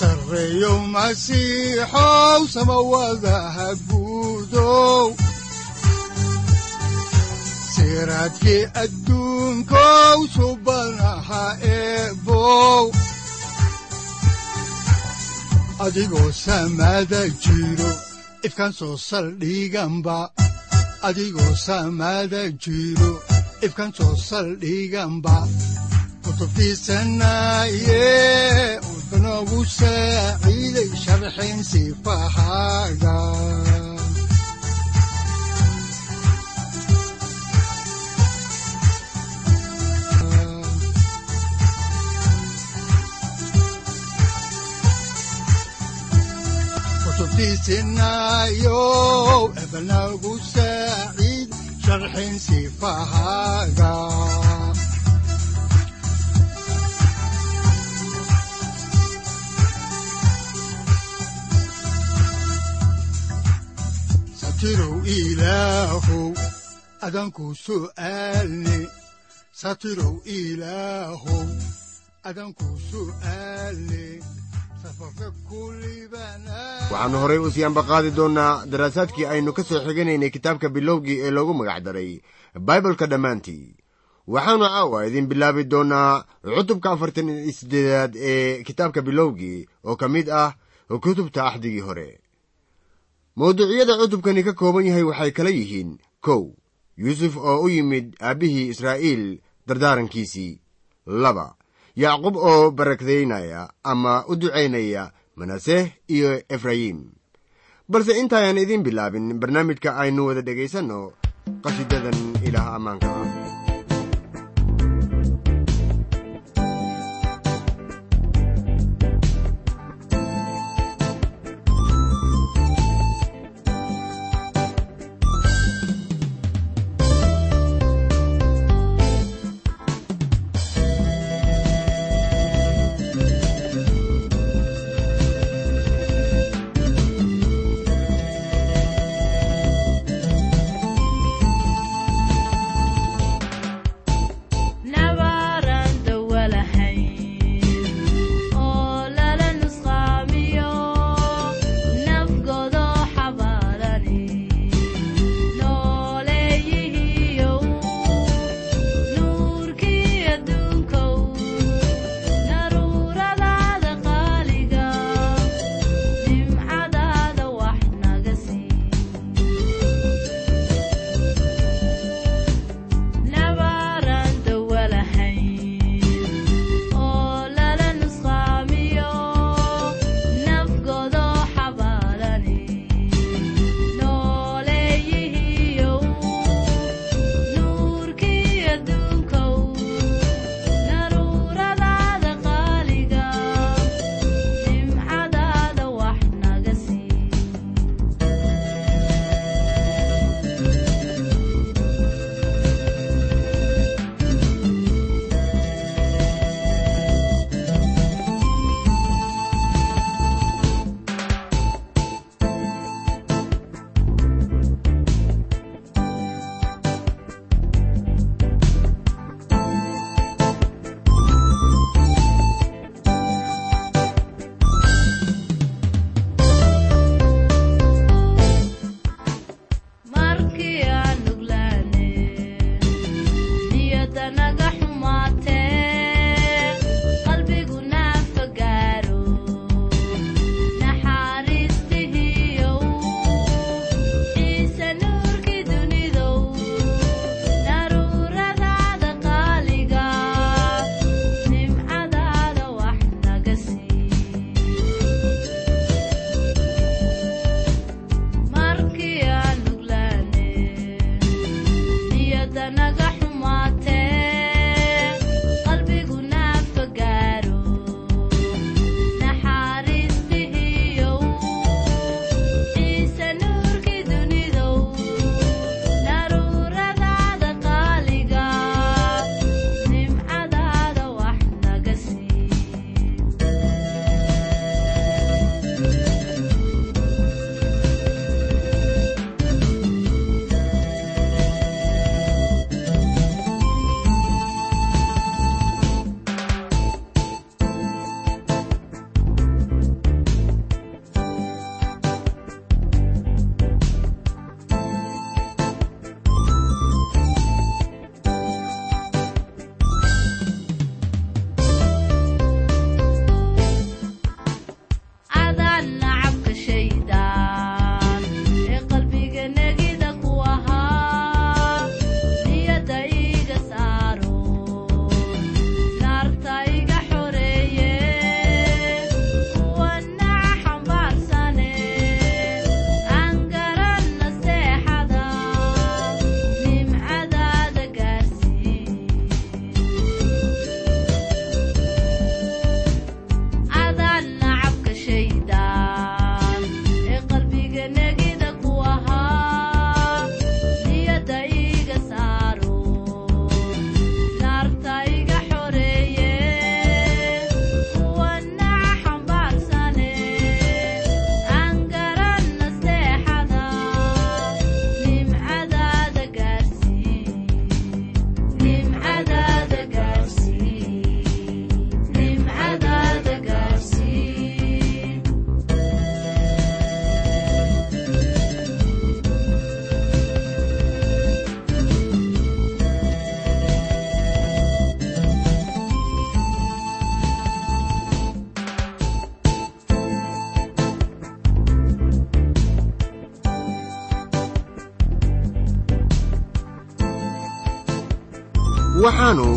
sareyow masiixow samawadaha guudow siraadkii adduunkow subanaha eebow adigoo samaada jiro ifkaan soo saldhiganba adigoo samaada jiro ifkaan soo saldhiganba kutubtiisanaye wuxunogu saaciiday sharxin sifahaaga kutubtiisinayo ebnagu saaciid sharxin sifahaaga satirow ilaahow adanku su'aalne satirow ilaahow adanku su'aalne waxaannu horay u sii ambaqaadi doonnaa daraasaadkii aynu ka soo xiganaynay kitaabka bilowgii ee loogu magac daray baibalka dhammaantii. Waxaannu caawa idin bilaabi doonnaa cutubka afartan iyo ee kitaabka bilowgii oo ka mid ah kutubta axdigii hore mawduucyada cutubkani ka kooban yahay waxay kala yihiin kow yuusuf oo u yimid aabbihii israa'iil dardaarankiisii laba yacqub oo barakdaynaya ama u ducaynaya manaseh iyo efrayim balse intaayaan idiin bilaabin barnaamijka aynu wada dhegaysanno qasidadan ilaah ammaanka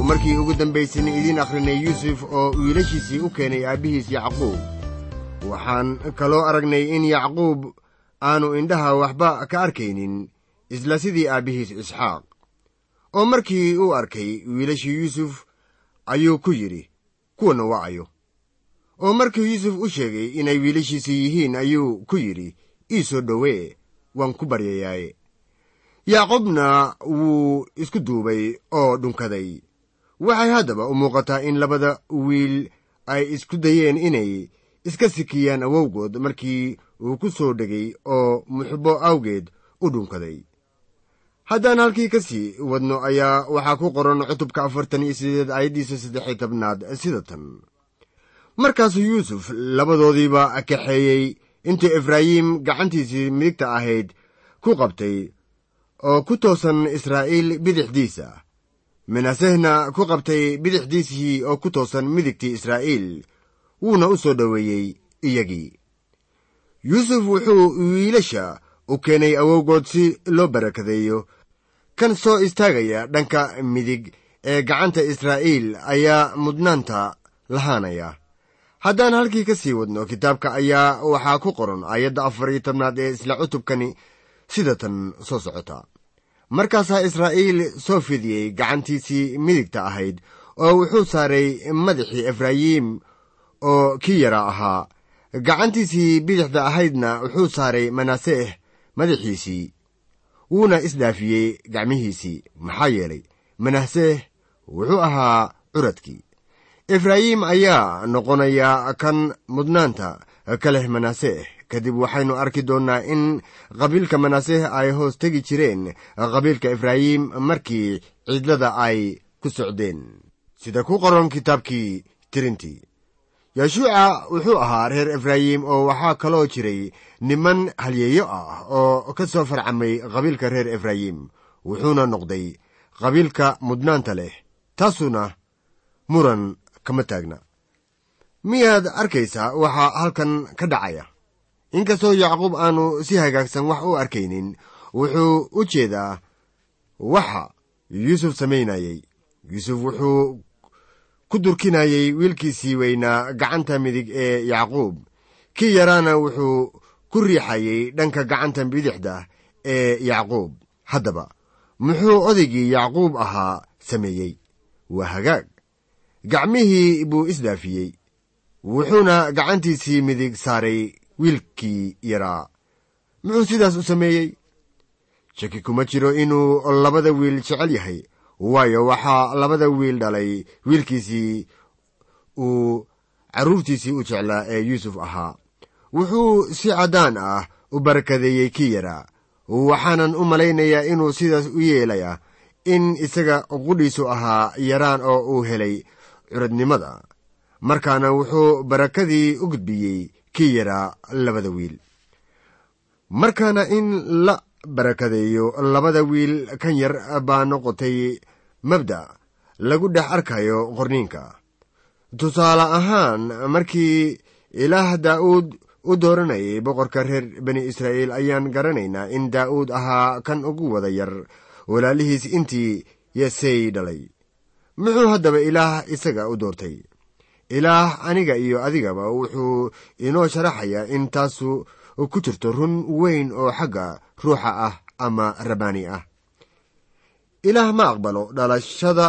markii ugu dambaysan idiin akhrinay yuusuf oo wiilashiisii u keenay aabbihiis yacquub. Waxaan kaloo aragnay in yacquub aannu indhaha waxba ka arkaynin isla sidii aabbihiis isxaaq. Oo markii uu arkay wiilashii yuusuf ayuu ku yidhi kuwanna waa ayo. Oo markii yuusuf u sheegay inay wiilashiisii yihiin ayuu ku yidhi ii soo dhowee waan ku baryayaaye yacqubna wuu isku duubay oo dhunkaday waxay haddaba u muuqataa in labada wiil ay isku dayeen inay iska sikiyaan awowgood markii uu ku soo dhegay oo muxbo awgeed u dhunkaday. Haddaan halkii ka sii wadno ayaa waxaa ku qoran cutubka afartan iyo sideed aayaddiisa saddexiy tobnaad sida tan. Markaasuu yuusuf labadoodiiba kaxeeyey intii efraayim gacantiisii midigta ahayd ku qabtay oo ku toosan israa'iil bidixdiisa manasehna ku qabtay bidixdiisii oo ku toosan midigtii israa'iil wuuna u soo dhoweeyey iyagii. Yuusuf wuxuu wiilasha u keenay awowgood si loo barakadeeyo. Kan soo istaagaya dhanka midig ee gacanta israa'iil ayaa mudnaanta lahaanaya. Haddaan halkii ka sii wadno kitaabka ayaa waxaa ku qoran aayadda afar iyo tobnaad ee isla cutubkani sida tan soo socota markaasaa israa'iil soo fidiyey gacantiisii midigta ahayd oo wuxuu saaray madaxii efraayim oo kii yara ahaa. Gacantiisii bidixda ahaydna wuxuu saaray manaseeh madaxiisii wuuna isdhaafiyey gacmihiisii. Maxaa yeelay manaseeh wuxuu ahaa curadkii. Efraayim ayaa noqonaya kan mudnaanta ka leh manaseeh kadib waxaynu arki doonnaa in qabiilka manaseeh ay hoos tegi jireen qabiilka efraayim markii cidlada ay ku socdeen. Sida ku qoran kitaabkii tirintii yeshuuca wuxuu ahaa reer efraayim oo waxaa kaloo jiray niman halyeeyo ah oo ka soo farcamay qabiilka reer efraayim wuxuuna noqday qabiilka mudnaanta leh taasuna muran kama taagna. Miyaad arkaysaa waxaa halkan ka dhacaya inkastoo yacquub aanu si hagaagsan wax u arkaynin wuxuu u jeedaa waxa yuusuf samaynayey yuusuf wuxuu ku durkinayey wiilkiisii weynaa gacanta midig ee yacquub. Kii yaraana wuxuu ku riixayey dhanka gacanta bidixda ee yacquub. Haddaba muxuu odaygii yacquub ahaa sameeyey? Waa hagaag. Gacmihii buu isdhaafiyey wuxuuna gacantiisii midig saaray wiilkii yaraa muxuu sidaas u sameeyey. Shaki kuma jiro inuu labada wiil jecel yahay waayo waxaa labada wiil dhalay wiilkiisii uu carruurtiisii u jeclaa ee yuusuf ahaa. Wuxuu si caddaan ah u barakadeeyey kii yaraa waxaanan u malaynayaa inuu sidaas u yeelaya in isaga qudhiisu ahaa yaraan oo uu helay curadnimada. Markaana wuxuu barakadii u gudbiyey kii yaraa labada wiil. Markaana in la barakadeeyo labada wiil kan yar baa noqotay mabda' lagu dhex arkayo qorniinka. Tusaale ahaan markii ilaah daa'uud u dooranayay boqorka reer bani israa'iil ayaan garanaynaa in daa'uud ahaa kan ugu wada yar. Walaalihiis intii yesey dhalay. Muxuu haddaba ilaah isaga u doortay ilaah aniga iyo adigaba wuxuu inoo sharaxayaa in taasu ku jirto run weyn oo xagga ruuxa ah ama rabbaani ah. Ilaah ma aqbalo dhalashada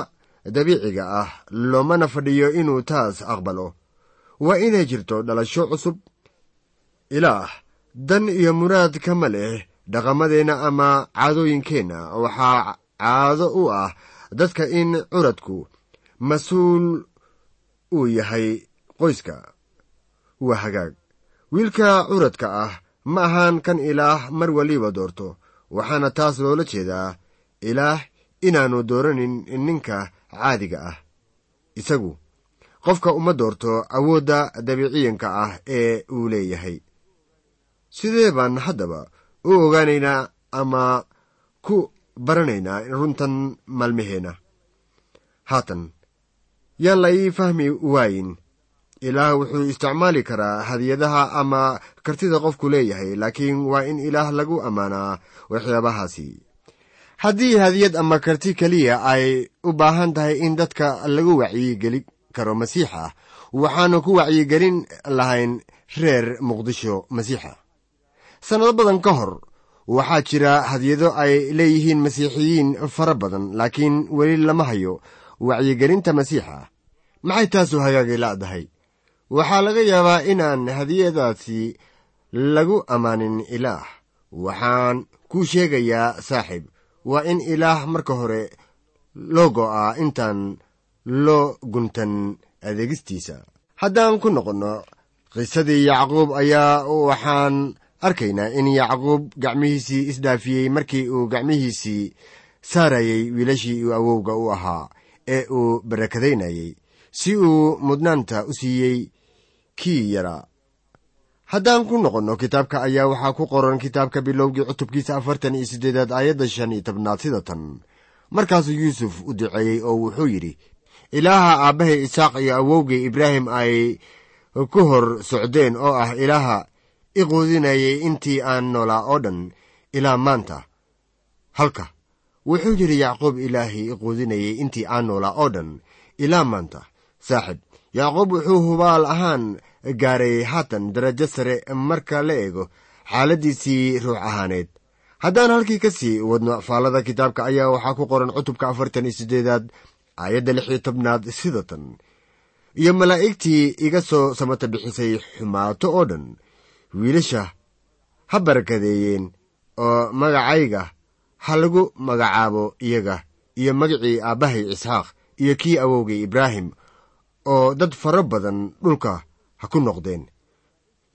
dabiiciga ah loomana fadhiyo inuu taas aqbalo. Waa inay jirto dhalasho cusub. Ilaah dan iyo muraad kama leh dhaqamadeenna ama caadooyinkeenna. Waxaa caado u ah dadka in curadku mas'uul uu yahay qoyska. Waa hagaag. Wiilka curadka ah ma ahaan kan ilaah mar waliba doorto waxaana taas loola jeedaa ilaah inaannu dooranin ninka caadiga ah. Isagu qofka uma doorto awoodda dabiiciyanka ah ee uu leeyahay. Sidee baan haddaba u ogaanaynaa ama ku baranaynaa runtan maalmaheenna haatan yaan la ii fahmi waayin. Ilaah wuxuu isticmaali karaa hadiyadaha ama kartida qofku leeyahay laakiin waa in ilaah lagu ammaanaa waxyaabahaasi. Haddii hadiyad ama karti keliya ay u baahan tahay in dadka lagu wacyigeli karo masiixa waxaannu ku wacyigelin lahayn reer muqdisho masiixa. Sannado badan ka hor waxaa jira hadiyado ay leeyihiin masiixiyiin fara badan laakiin weli lama hayo wacyigelinta masiixa. Maxay taasu hagaagay la'dahay? Waxaa laga yaabaa inaan hadiyadaasi lagu ammaanin ilaah. Waxaan kuu sheegayaa saaxiib waa in ilaah marka hore loo go'aa intaan loo guntan adeegistiisa. Haddaan ku noqonno qisadii yacquub ayaa waxaan arkaynaa in yacquub gacmihiisii isdhaafiyey markii uu gacmihiisii saarayey wiilashii uu awowga u ahaa ee uu barakadaynayey si uu mudnaanta u siiyey kii yaraa haddaan ku noqonno kitaabka ayaa waxaa ku qoran kitaabka bilowgii cutubkiisa afartan iyo siddeedaad aayadda shan iyo tobnaad sida tan. Markaasuu yuusuf u duceeyey oo wuxuu yidhi ilaaha aabbahay isaaq iyo awowgii ibraahim ay ku hor socdeen oo ah ilaaha i quudinayay intii aan noolaa oo dhan ilaa maanta. Halka wuxuu yidhi yacquub ilaahii i quudinayay intii aan noolaa oo dhan. Ilaa maanta saaxib yacquub wuxuu hubaal ahaan gaaray haatan darajo sare marka la eego xaaladdiisii ruux ahaaneed. Haddaan halkii ka sii wadno faallada kitaabka ayaa waxaa ku qoran cutubka afartan iyo siddeedaad aayadda lix iyo tobnaad sida tan. Iyo malaa'igtii iga soo samata bixisay xumaato oo dhan wiilasha ha barakadeeyeen oo magacayga ha lagu magacaabo iyaga iyo magacii aabbahay isxaaq iyo kii awowgay ibraahim oo dad fara badan dhulka ha ku noqdeen.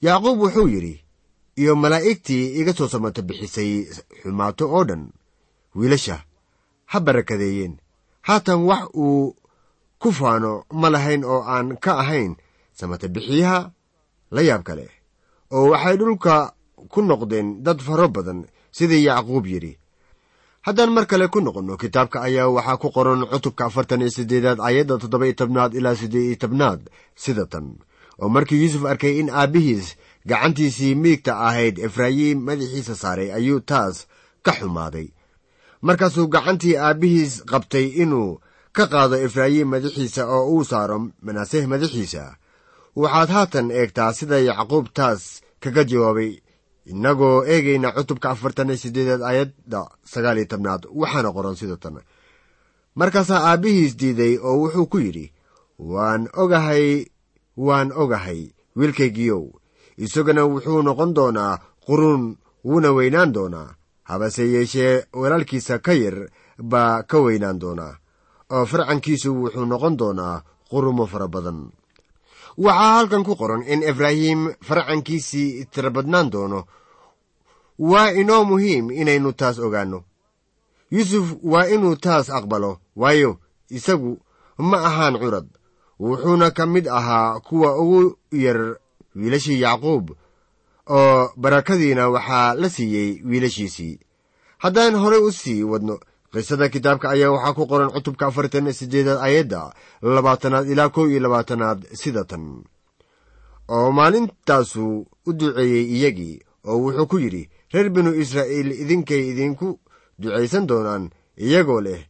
Yacquub wuxuu yidhi iyo malaa'igtii iga soo samata bixisay xumaato oo dhan wiilasha ha barakadeeyeen. Haatan wax uu ku faano ma lahayn oo aan ka ahayn samata bixiyaha la yaab kale. Oo waxay dhulka ku noqdeen dad faro badan sidii yacquub yidhi haddaan mar kale ku noqonno kitaabka ayaa waxaa ku qoran cutubka afartan iyo siddeedaad aayadda toddoba iyo tobnaad ilaa siddeed iyo tobnaad sida tan. Oo markii yuusuf arkay in aabbihiis gacantiisii miigta ahayd efraayim madaxiisa saaray ayuu taas ka xumaaday. Markaasuu gacantii aabbihiis qabtay inuu ka qaado efraayim madaxiisa oo uu saaro manaaseh madaxiisa. Waxaad haatan eegtaa sida yacquub taas kaga jawaabay innagoo eegayna cutubka afartan iyo siddeedaad aayadda sagaal iyo tobnaad waxaana qoran sida tan. Markaasaa aabbihiis diiday oo wuxuu ku yidhi waan ogahay waan ogahay wiilkaygiyow isaguna wuxuu noqon doonaa quruun wuuna weynaan doonaa. Habase yeeshee walaalkiisa ka yar baa ka weynaan doonaa oo farcankiisu wuxuu noqon doonaa qurumo fara badan waxaa halkan ku qoran in efraahim farcankiisii tirabadnaan doono. Waa inoo muhiim inaynu taas ogaanno. Yuusuf waa inuu taas aqbalo waayo isagu ma ahaan curad. Wuxuuna ka mid ahaa kuwa ugu yar wiilashii yacquub oo barakadiina waxaa la siiyey wiilashiisii. Haddaan horey u sii wadno qisada kitaabka ayaa waxaa ku qoran cutubka afartan iyo siddeedaad aayadda labaatanaad ilaa kow iyo labaatanaad sida tan oo maalintaasuu u duceeyey iyagii oo wuxuu ku yidhi reer binu israa'iil idinkay idinku ducaysan doonaan iyagoo leh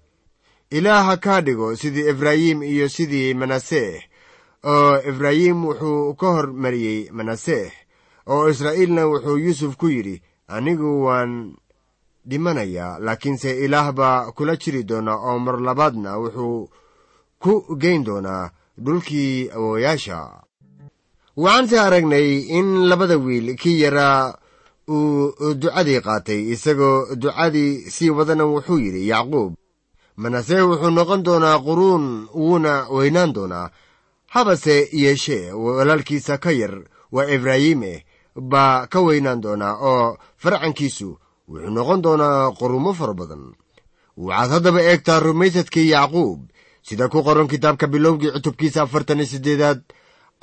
ilaaha kaa dhigo sidii efraayim iyo sidii manaseeh oo efraayim wuxuu ka hor mariyey manaseeh oo israa'iilna wuxuu yuusuf ku yidhi anigu waan dhimanayaa laakiinse ilaah baa kula jiri doonaa oo mar labaadna wuxuu ku geyn doonaa dhulkii awooyaasha waxaanse aragnay in labada wiil kii yaraa uu ducadii qaatay isagoo ducadii sii wadana wuxuu yidhi yacquub manaseh wuxuu noqon doonaa quruun wuuna weynaan doonaa. Habase yeeshee walaalkiisa ka yar waa efraayime baa ka weynaan doonaa oo farcankiisu wuxuu noqon doonaa qurumo fara badan. Waxaad haddaba eegtaa rumaysadkii yacquub. Sida ku qoran kitaabka bilowgii cutubkiisa afartan iyo siddeedaad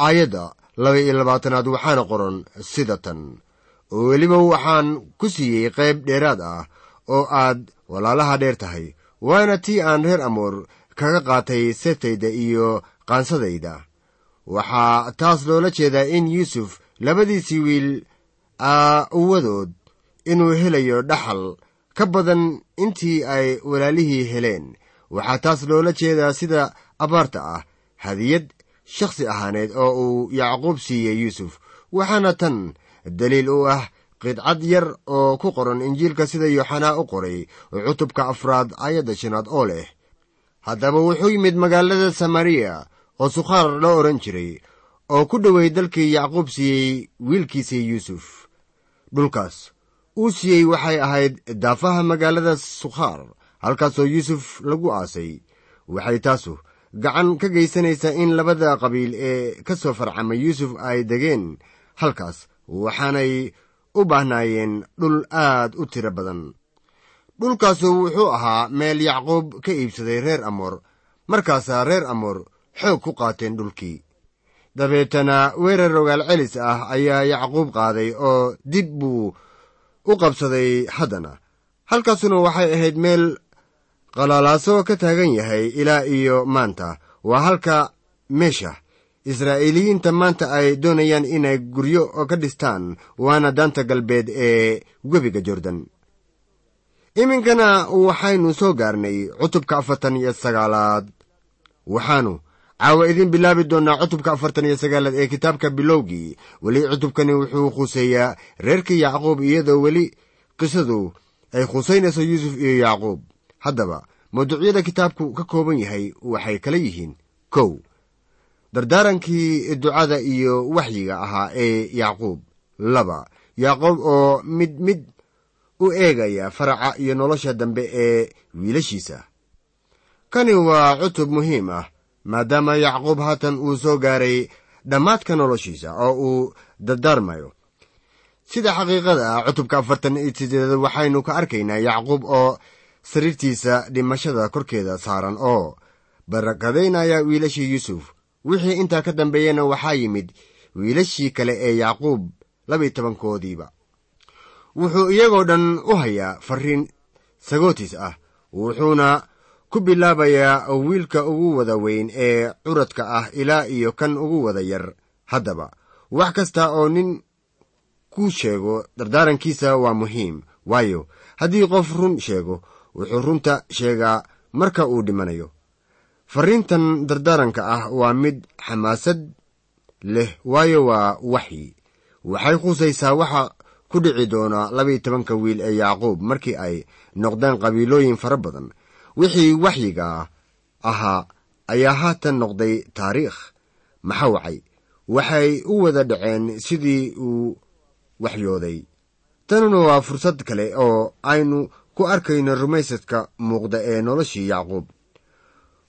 aayadda laba iyo labaatanaad waxaana qoran sida tan. Oo weliba waxaan ku siiyey qayb dheeraad ah oo aad walaalaha dheer tahay waana tii aan reer amoor kaga qaatay seeftayda iyo qaansadayda. Waxaa taas loola jeedaa in yuusuf labadiisii wiil aawadood inuu helayo dhaxal ka badan intii ay walaalihii heleen. Waxaa taas loola jeedaa sida abaarta ah hadiyad shakhsi ahaaneed oo uu yacquub siiyey yuusuf. Waxaana tan daliil u ah qidcad yar oo ku qoran injiilka sida yooxanaa u qoray cutubka afraad aayadda shanaad oo leh. Haddaba wuxuu yimid magaalada samariya oo sukhaar la odhan jiray oo ku dhowey dalkii yacquub siiyey wiilkiisii yuusuf. Dhulkaas uu siiyey waxay ahayd daafaha magaalada sukhaar halkaasoo yuusuf lagu aasay. Waxay taasu gacan ka geysanaysaa in labada qabiil ee ka soo farcamay yuusuf ay degeen halkaas waxaanay u baahnaayeen dhul aad u tiro badan. Dhulkaasu wuxuu ahaa meel yacquub ka iibsaday reer amoor markaasaa reer amoor xoog ku qaateen dhulkii. Dabeetana weerar rogaal celis ah ayaa yacquub qaaday oo dib buu u qabsaday haddana. Halkaasuna waxay ahayd meel qalaalaaso ka taagan yahay ilaa iyo maanta. Waa halka meesha. Israa'iiliyiinta maanta ay doonayaan inay guryo ka dhistaan waana daanta galbeed ee webiga jordan. Iminkana waxaynu soo gaarnay cutubka afartan iyo sagaalaad. Waxaanu caawa idiin bilaabi doonnaa cutubka afartan iyo sagaalaad ee kitaabka bilowgii. Weli cutubkani wuxuu khuseeyaa reerkii yacquub iyadoo weli qisadu ay khusaynayso yuusuf iyo yacquub. Haddaba mawduucyada kitaabku ka kooban yahay waxay kala yihiin kow. Dardaarankii ducada iyo waxyiga ahaa ee yacquub. Laba yacquub oo mid mid u eegaya faraca iyo nolosha dambe ee wiilashiisa. Kani waa cutub muhiim ah maadaama yacquub haatan uu soo gaaray dhammaadka noloshiisa oo uu dardaarmayo sida xaqiiqada ah cutubka afartan iyo sideed waxaynu ka arkaynaa yacquub oo sariirtiisa dhimashada korkeeda saaran oo barakadaynaya wiilashii yuusuf. Wixii intaa ka dambeeyena waxaa yimid wiilashii kale ee yacquub labiy tobankoodiiba. Wuxuu iyagoo dhan u hayaa farriin sagootis ah wuxuuna ku bilaabayaa wiilka ugu wada weyn ee curadka ah ilaa iyo kan ugu wada yar haddaba. Wax kasta oo nin ku sheego dardaarankiisa waa muhiim waayo haddii qof run sheego wuxuu runta sheegaa marka uu dhimanayo. Farriintan dardaaranka ah waa mid xamaasad leh waayo waa waxyi. Waxay khusaysaa waxa ku dhici doona labiiyo tobanka wiil ee yacquub markii ay noqdeen qabiilooyin fara badan wixii waxyiga ahaa ayaa haatan noqday taariikh. Maxaa wacay? Waxay u wada dhaceen sidii uu waxyooday. Tanuna waa fursad kale oo aynu ku arkayno rumaysadka muuqda ee noloshii yacquub.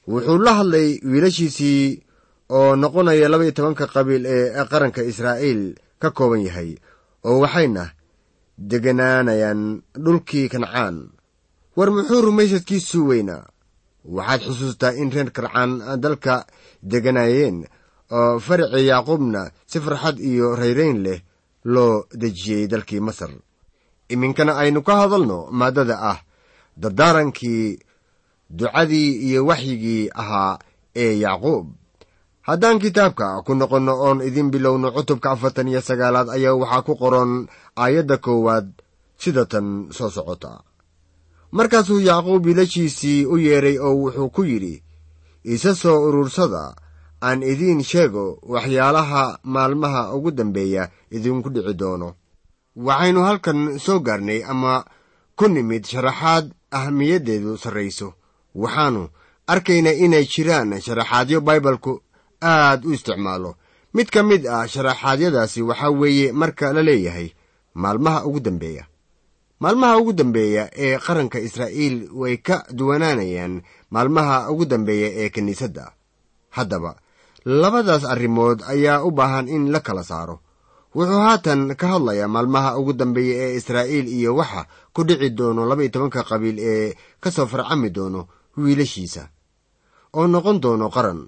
Wuxuu la hadlay wiilashiisii oo noqonaya labaiyo tobanka qabiil ee qaranka israa'iil ka kooban yahay oo waxayna deganaanayaan dhulkii kancaan war muxuu rumaysadkiisu weynaa? Waxaad xusuustaa in reer kancaan dalka deganaayeen oo faracii yacquubna si farxad iyo rayrayn leh loo dejiyey dalkii masar. Iminkana aynu ka hadalno maaddada ah dardaarankii ducadii iyo waxyigii ahaa ee yacquub haddaan kitaabka ku noqonno oon idin bilowno cutubka afartan iyo sagaalaad ayaa waxaa ku qoran aayadda koowaad sida tan soo socota markaasuu yacquub wiilashiisii u yeedhay oo wuxuu ku yidhi isa soo urursada aan idiin sheego waxyaalaha maalmaha ugu dambeeya idinku dhici doono. Waxaynu halkan soo gaarnay ama ku nimid sharaxaad ahamiyaddeedu sarrayso. Waxaannu arkaynaa inay jiraan sharaxaadyo baibalku aad u isticmaalo. Mid ka mid ah sharaxaadyadaasi waxaa weeye marka la leeyahay maalmaha ugu dambeeya maalmaha ugu dambeeya ee qaranka israa'iil way ka duwanaanayaan maalmaha ugu dambeeya ee kiniisadda. Haddaba labadaas arrimood ayaa u baahan in la kala saaro. Wuxuu haatan ka hadlayaa maalmaha ugu dambeeya ee israa'iil iyo waxa ku dhici doono labaiyo tobanka qabiil ee ka soo farcami doono wiilashiisa. Oo noqon doono qaran.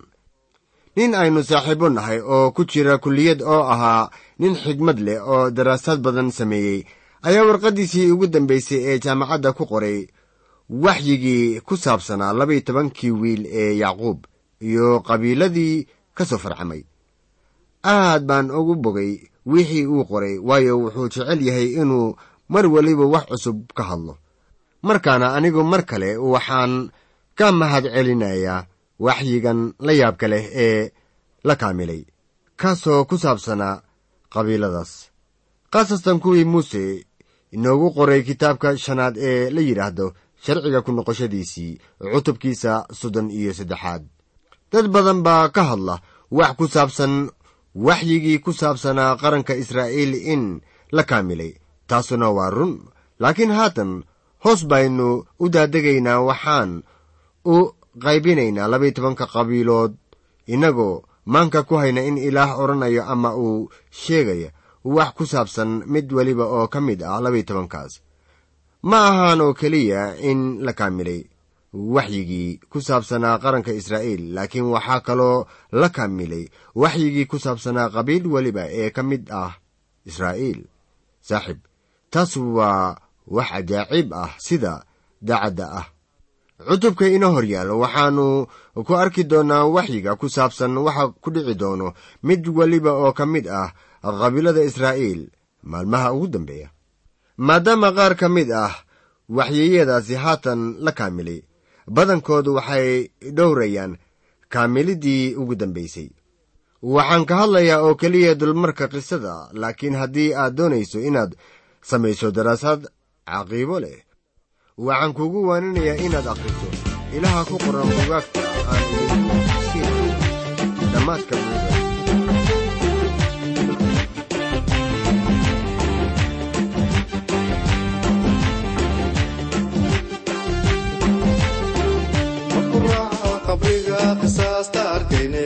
Nin aynu saaxiibo nahay oo ku jira kulliyad oo ahaa nin xigmad leh oo daraasaad badan sameeyey ayaa warqaddiisii ugu dambaysay ee jaamacadda ku qoray waxyigii ku saabsanaa labaiyo tobankii wiil ee yacquub iyo qabiiladii ka soo farcamay. Aad baan ugu bogay wixii uu qoray waayo wuxuu jecel yahay inuu mar weliba wax cusub ka hadlo. Markaana anigu mar kale waxaan ka mahad celinayaa waxyigan la yaabka leh ee la kaamilay kaasoo ku saabsanaa qabiiladaas. Khaasastan kuwii muuse inoogu qoray kitaabka shanaad ee la yidhaahdo sharciga ku noqoshadiisii cutubkiisa soddon iyo saddexaad. Dad badan baa ka hadla wax ku saabsan waxyigii ku saabsanaa qaranka israa'iil in la kaamilay. Taasuna waa run laakiin haatan hoos baynu u daadegaynaa waxaan u qaybinaynaa labaiy tobanka qabiilood. Innagoo maanka ku hayna in ilaah odhanayo ama uu sheegaya wax ku saabsan mid weliba oo ka mid ah labaiy tobankaas. Ma ahaan oo keliya in la kaamilay waxyigii ku saabsanaa qaranka israa'iil laakiin waxaa kaloo la kaamilay waxyigii ku saabsanaa qabiil weliba ee ka mid ah israa'iil. Saaxib taas waa wax cajaacib ah sida daacadda ah. Cutubka ina hor yaal waxaannu ku arki doonnaa waxyiga ku saabsan waxa ku dhici doono mid weliba oo ka mid ah qabiilada israa'iil maalmaha ugu dambeeya. Maadaama qaar ka mid ah waxyiyadaasi haatan la kaamilay badankoodu waxay dhowrayaan kaamiliddii ugu dambaysay waxaan ka hadlayaa oo keliya dulmarka qisada laakiin haddii aad doonayso inaad samayso daraasad caqiibo leh waxaan kuugu waaninayaa inaad akhriso ilaha ku qoran bugaagta aan idinku dhammaadka buuga qisaasta arkayne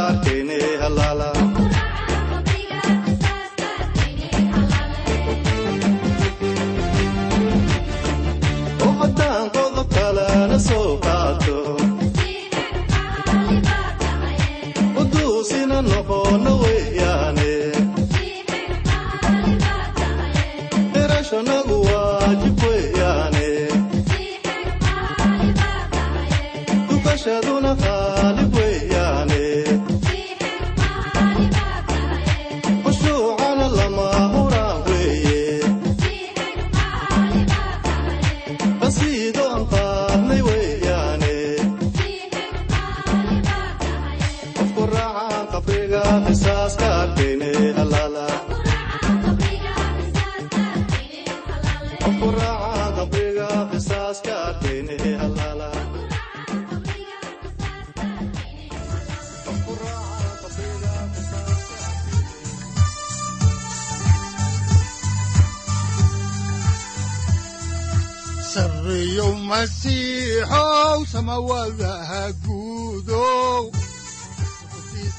qabriga qisaaska keene halaala guudow